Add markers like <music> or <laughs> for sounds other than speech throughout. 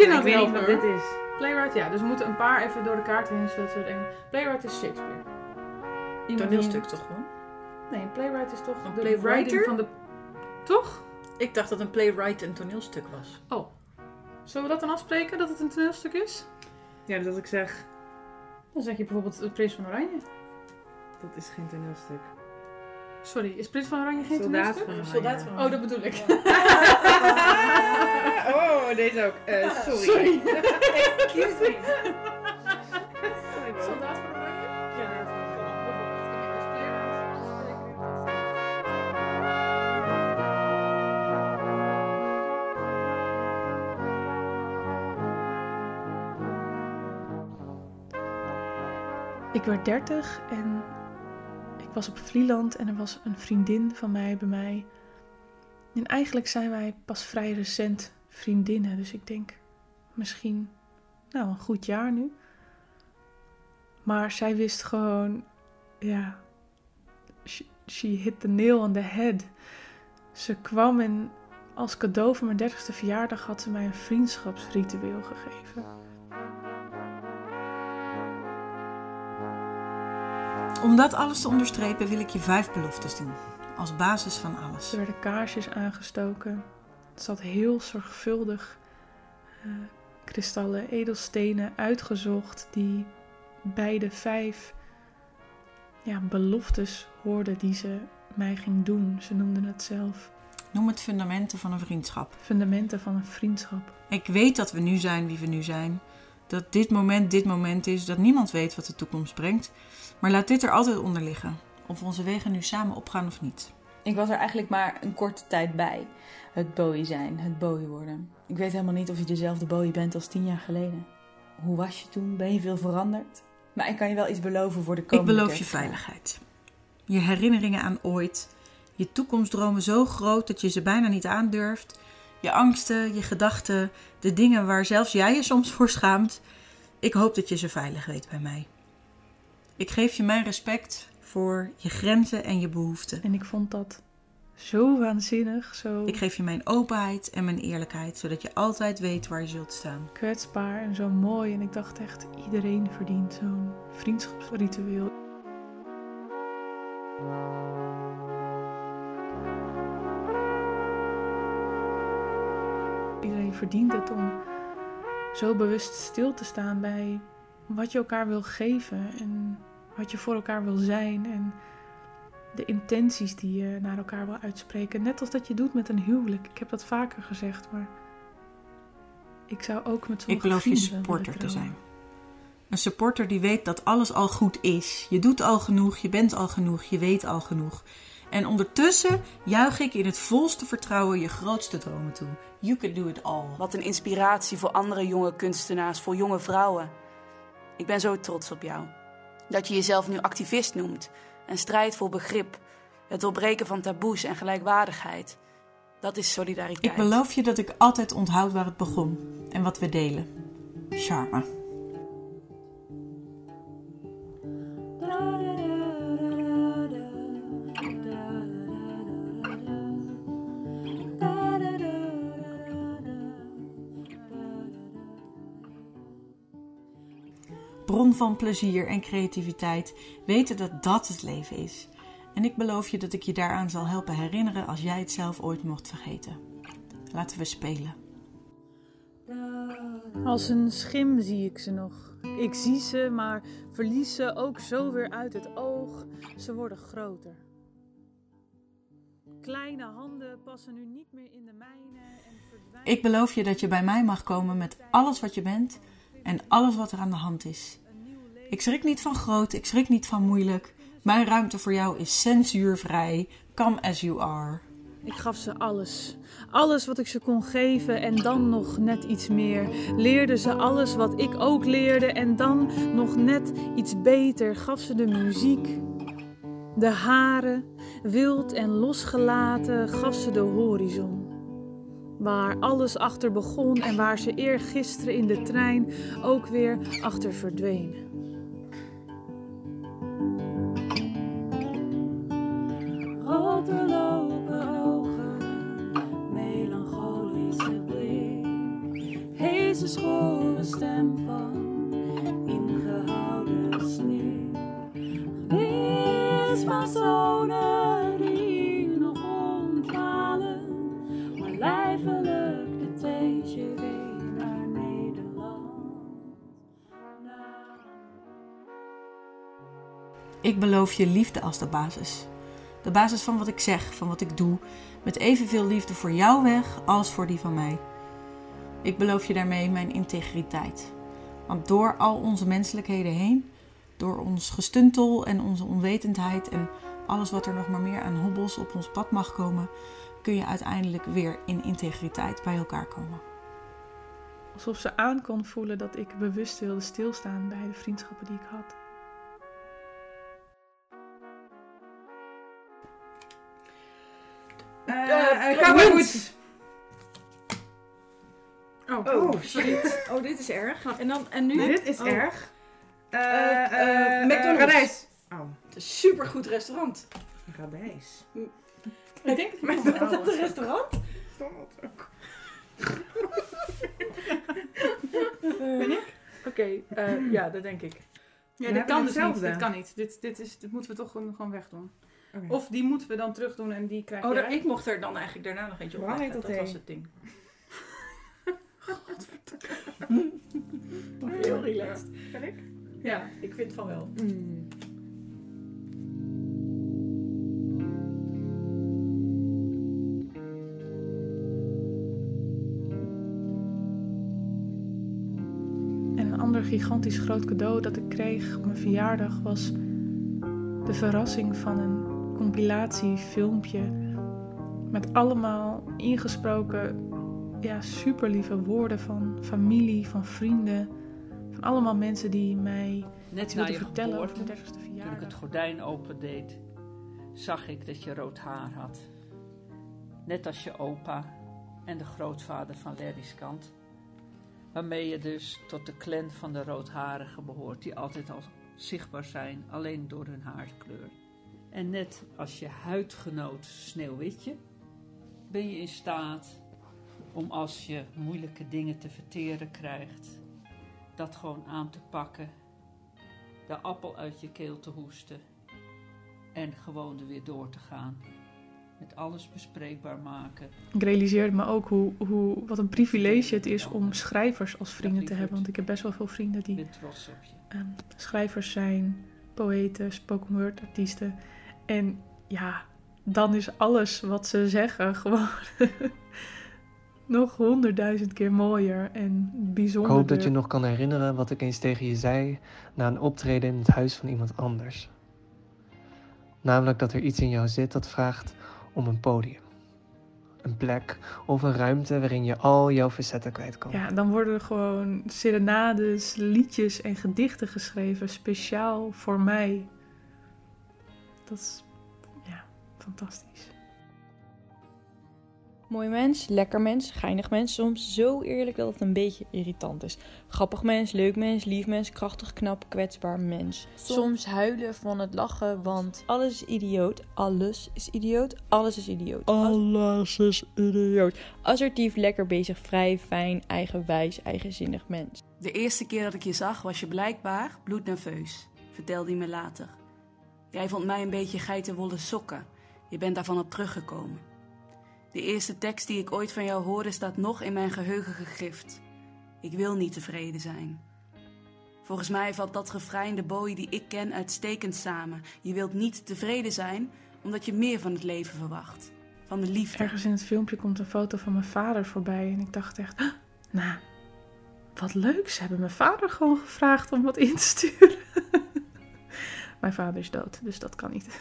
ik weet niet wat helper. dit is. Playwright, ja. Dus we moeten een paar even door de kaart heen zodat we denken. Playwright is Shakespeare. Iemand die- Toneelstuk toch gewoon? Nee, een playwright is toch Een de playwriter? writing van de... Toch? Ik dacht dat een playwright een toneelstuk was. Zullen we dat dan afspreken, dat het een toneelstuk is? Ja, dus dat ik zeg, Dan zeg je bijvoorbeeld het Prins van Oranje. dat is geen toneelstuk. Sorry, is Prins van Oranje geen Soldaat van Oranje. Soldaat van Oh, dat bedoel ik. <laughs> oh, deze ook. Eh, sorry. Sorry. <laughs> Excuse me. Soldaat van Oranje? Ja. Dus. Ik werd 30 en was op Vlieland en er was een vriendin van mij bij mij. En eigenlijk zijn wij pas vrij recent vriendinnen, dus ik denk misschien, nou, een goed jaar nu. Maar zij wist gewoon, ja, she, hit the nail on the head. Ze kwam en als cadeau voor mijn 30ste verjaardag had ze mij een vriendschapsritueel gegeven. Om dat alles te onderstrepen wil ik je vijf beloftes doen. Als basis van alles. Er werden kaarsjes aangestoken. Het zat heel zorgvuldig eh, kristallen, edelstenen uitgezocht die bij de vijf ja, beloftes hoorden die ze mij ging doen. Ze noemden het zelf Noem het fundamenten van een vriendschap. fundamenten van een vriendschap. Ik weet dat we nu zijn wie we nu zijn. Dat dit moment dit moment is. Dat niemand weet wat de toekomst brengt. Maar laat dit er altijd onder liggen. Of onze wegen nu samen opgaan of niet. Ik was er eigenlijk maar een korte tijd bij. Het Bowie zijn, het Bowie worden. Ik weet helemaal niet of je dezelfde Bowie bent als tien jaar geleden. Hoe was je toen? Ben je veel veranderd? Maar ik kan je wel iets beloven voor de Ik komende beloof je veiligheid. Je herinneringen aan ooit. Je toekomstdromen zo groot dat je ze bijna niet aandurft. Je angsten, je gedachten, de dingen waar zelfs jij je soms voor schaamt. Ik hoop dat je ze veilig weet bij mij. Ik geef je mijn respect voor je grenzen en je behoeften. En ik vond dat zo waanzinnig, zo Ik geef je mijn openheid en mijn eerlijkheid, zodat je altijd weet waar je zult staan. kwetsbaar en zo mooi. En ik dacht echt, iedereen verdient zo'n vriendschapsritueel. Iedereen verdient het om zo bewust stil te staan bij wat je elkaar wil geven en wat je voor elkaar wil zijn en de intenties die je naar elkaar wil uitspreken. Net als dat je doet met een huwelijk. Ik heb dat vaker gezegd, maar ik zou ook met Ik sommige beloof je vrienden willen supporter te zijn. Een supporter die weet dat alles al goed is. Je doet al genoeg, je bent al genoeg, je weet al genoeg. En ondertussen juich ik in het volste vertrouwen je grootste dromen toe. You can do it all. Wat een inspiratie voor andere jonge kunstenaars, voor jonge vrouwen. Ik ben zo trots op jou. Dat je jezelf nu activist noemt en strijdt voor begrip, het doorbreken van taboes en gelijkwaardigheid. Dat is solidariteit. Ik beloof je dat ik altijd onthoud waar het begon en wat we delen. Charme. Bron van plezier en creativiteit. Weten dat dat het leven is. En ik beloof je dat ik je daaraan zal helpen herinneren als jij het zelf ooit mocht vergeten. Laten we spelen. Als een schim zie ik ze nog. Ik zie ze, maar verlies ze ook zo weer uit het oog. Ze worden groter. Kleine handen passen nu niet meer in de mijne en verdwijnen. Ik beloof je dat je bij mij mag komen met alles wat je bent en alles wat er aan de hand is. Ik schrik niet van groot, ik schrik niet van moeilijk. Mijn ruimte voor jou is censuurvrij. Come as you are. Ik gaf ze alles. Alles wat ik ze kon geven en dan nog net iets meer. Leerde ze alles wat ik ook leerde en dan nog net iets beter. Gaf ze de muziek, de haren, wild en losgelaten, gaf ze de horizon. Waar alles achter begon en waar ze eergisteren in de trein ook weer achter verdwenen. doodlopen ogen, melancholische blik, heze schorre stem van ingehouden sneeuw. Geweest van zonen die nog rondwalen, maar lijfelijk de teentje weer naar Nederland. Ik beloof je liefde als de basis de basis van wat ik zeg, van wat ik doe, met evenveel liefde voor jouw weg als voor die van mij. Ik beloof je daarmee mijn integriteit. Want door al onze menselijkheden heen, door ons gestuntel en onze onwetendheid en alles wat er nog maar meer aan hobbels op ons pad mag komen, kun je uiteindelijk weer in integriteit bij elkaar komen. Alsof ze aan kon voelen dat ik bewust wilde stilstaan bij de vriendschappen die ik had. Uh, Kamergoed. Oh, Oh, shit. Oh, dit is erg. En, dan, en nu? dit is Oh. erg. Eh, eh, McDonald's. Radijs. Oh, Het is een supergoed restaurant. radijs. <laughs> Ik denk, dat een restaurant? <laughs> Ben ik? Oké, eh, ja, dat denk ik. Ja, dit kan dus niet. Dit kan niet. Dit, dit, is, dit moeten we toch gewoon, gewoon wegdoen. Of die moeten we dan terugdoen en die krijg Oh, jij. ik mocht er dan eigenlijk daarna nog eentje op leggen. heet Dat dat was het ding. <laughs> Heel relaxed. Kan ik? Ja. Ik vind van wel. Mm. En een ander gigantisch groot cadeau dat ik kreeg op mijn verjaardag was de verrassing van een compilatiefilmpje met allemaal ingesproken, ja, super lieve woorden van familie, van vrienden, van allemaal mensen die mij Net wilden vertellen mijn 30ste toen ik verjaardag. het gordijn opendeed, zag ik dat je rood haar had. Net als je opa en de grootvader van Larry's kant. Waarmee je dus tot de clan van de roodharigen behoort, die altijd al zichtbaar zijn, alleen door hun haarkleur. En net als je huidgenoot Sneeuwwitje, ben je in staat om als je moeilijke dingen te verteren krijgt, dat gewoon aan te pakken de appel uit je keel te hoesten en gewoon er weer door te gaan. Met alles bespreekbaar maken. Ik realiseerde me ook hoe, hoe, wat een privilege het is om schrijvers als vrienden te hebben. Want ik heb best wel veel vrienden die ben trots op je. ehm, schrijvers zijn, poëten, spoken word artiesten. En ja, dan is alles wat ze zeggen <laughs> gewoon nog honderdduizend keer mooier en Ik bijzonder. hoop dat je nog kan herinneren wat ik eens tegen je zei na een optreden in het huis van iemand anders. Namelijk dat er iets in jou zit dat vraagt om een podium. Een plek of een ruimte waarin je al jouw facetten kwijt kan. Ja, dan worden er gewoon serenades, liedjes en gedichten geschreven speciaal voor mij. Dat is ja, fantastisch. Mooi mens, lekker mens, geinig mens, soms zo eerlijk dat het een beetje irritant is. Grappig mens, leuk mens, lief mens, krachtig, knap, kwetsbaar mens. Soms huilen van het lachen, want alles is idioot, alles is idioot, alles is idioot. Alles is idioot. Assertief, lekker bezig, vrij, fijn, eigenwijs, eigenzinnig mens. De eerste keer dat ik je zag was je blijkbaar bloednerveus, vertelde hij me later. Jij vond mij een beetje geitenwolle sokken. Je bent daarvan op teruggekomen. De eerste tekst die ik ooit van jou hoorde staat nog in mijn geheugen gegrift. Ik wil niet tevreden zijn. Volgens mij valt dat refrein de die ik ken uitstekend samen. Je wilt niet tevreden zijn omdat je meer van het leven verwacht. Van de liefde. Ergens in het filmpje komt een foto van mijn vader voorbij en ik dacht echt, "Huh, nou, wat leuk. Ze hebben mijn vader gewoon gevraagd om wat in te sturen. <laughs> mijn vader is dood, dus dat kan niet.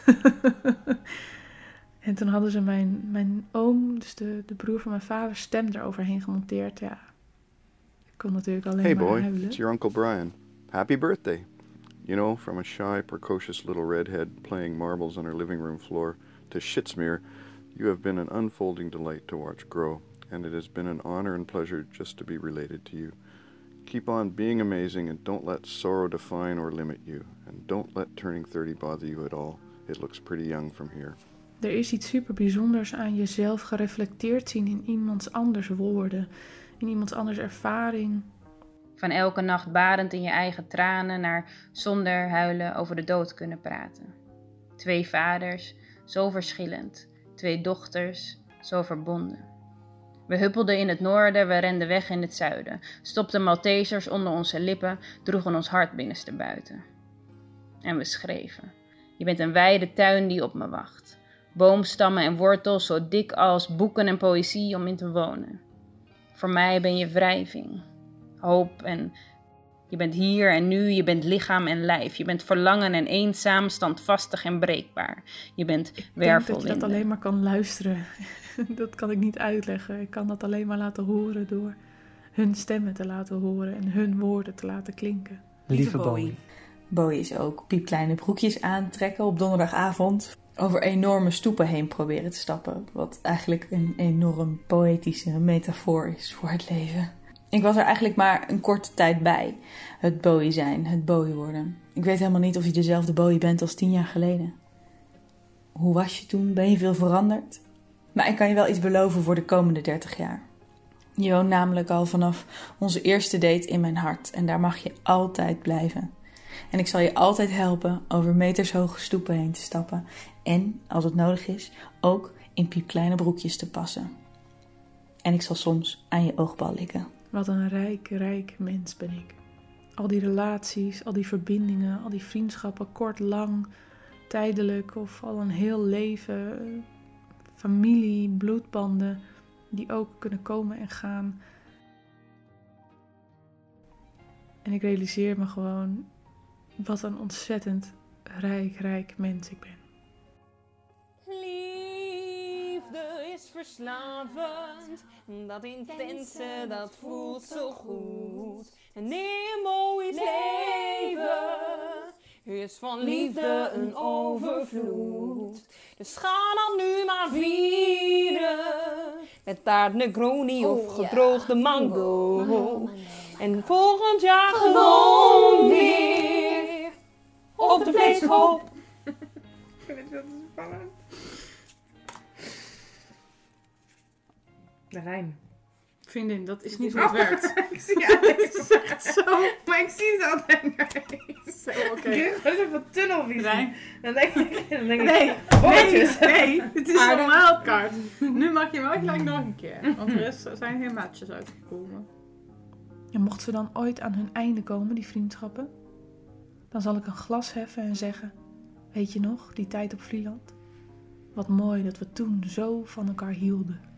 <laughs> en toen hadden ze mijn, mijn oom, dus de, de broer van mijn vader, stem eroverheen gemonteerd. Ja, ik kon natuurlijk alleen Hey maar boy, huilen. it's your Uncle Brian. Happy birthday. You know, from a shy, precocious little redhead playing marbles on her living room floor to Shitsmere, you have been an unfolding delight to watch grow, and it has been an honor and pleasure just to be related to you. Keep on being amazing and don't let sorrow define or limit you. And don't let turning 30 bother you at all. It looks pretty young from here. Er is iets super bijzonders aan jezelf gereflecteerd zien in iemands anders woorden, in iemands anders ervaring. Van elke nacht badend in je eigen tranen naar zonder huilen over de dood kunnen praten. Twee vaders, zo verschillend. Twee dochters, zo verbonden. We huppelden in het noorden, we renden weg in het zuiden. Stopten Maltesers onder onze lippen, droegen ons hart binnenste buiten. En we schreven. Je bent een wijde tuin die op me wacht. Boomstammen en wortels zo dik als boeken en poëzie om in te wonen. Voor mij ben je wrijving, hoop en je bent hier en nu, je bent lichaam en lijf. Je bent verlangen en eenzaam, standvastig en breekbaar. Je bent Ik denk dat je dat alleen maar kan luisteren. <laughs> dat kan ik niet uitleggen. Ik kan dat alleen maar laten horen door hun stemmen te laten horen en hun woorden te laten klinken. Lieve Bowie. Bowie is ook piepkleine broekjes aantrekken op donderdagavond. Over enorme stoepen heen proberen te stappen. Wat eigenlijk een enorm poëtische metafoor is voor het leven. Ik was er eigenlijk maar een korte tijd bij. Het Bowie zijn, het Bowie worden. Ik weet helemaal niet of je dezelfde Bowie bent als tien jaar geleden. Hoe was je toen? Ben je veel veranderd? Maar ik kan je wel iets beloven voor de komende 30 jaar. Je woont namelijk al vanaf onze eerste date in mijn hart en daar mag je altijd blijven. En ik zal je altijd helpen over metershoge stoepen heen te stappen en, als het nodig is, ook in piepkleine broekjes te passen. En ik zal soms aan je oogbal likken. Wat een rijk, rijk mens ben ik. Al die relaties, al die verbindingen, al die vriendschappen, kort, lang, tijdelijk of al een heel leven, familie, bloedbanden, die ook kunnen komen en gaan. En ik realiseer me gewoon wat een ontzettend rijk, rijk mens ik ben. Verslavend, dat intense, dat voelt zo goed. En in moois leven. is van liefde een overvloed. Dus ga dan nu maar vieren, met taart Negroni of gedroogde mango. En volgend jaar gewoon weer. op de vleeshoop. <laughs> Ik vind het te spannend. De rijm. Vriendin, dat is niet hoe het werkt. <laughs> ik zie ja, het is <laughs> echt zo. Maar ik zie het altijd niet. Zo, oké. Ik krijg gewoon zo'n tunnelvisie. Rijn. Dan denk ik, dan denk ik Nee, nee, nee, het is een wildcard. Nu mag je wel gelijk nog een keer. Want er, is, er zijn geen matches uitgekomen. En mocht ze dan ooit aan hun einde komen, die vriendschappen, dan zal ik een glas heffen en zeggen: Weet je nog, die tijd op Vlieland? Wat mooi dat we toen zo van elkaar hielden.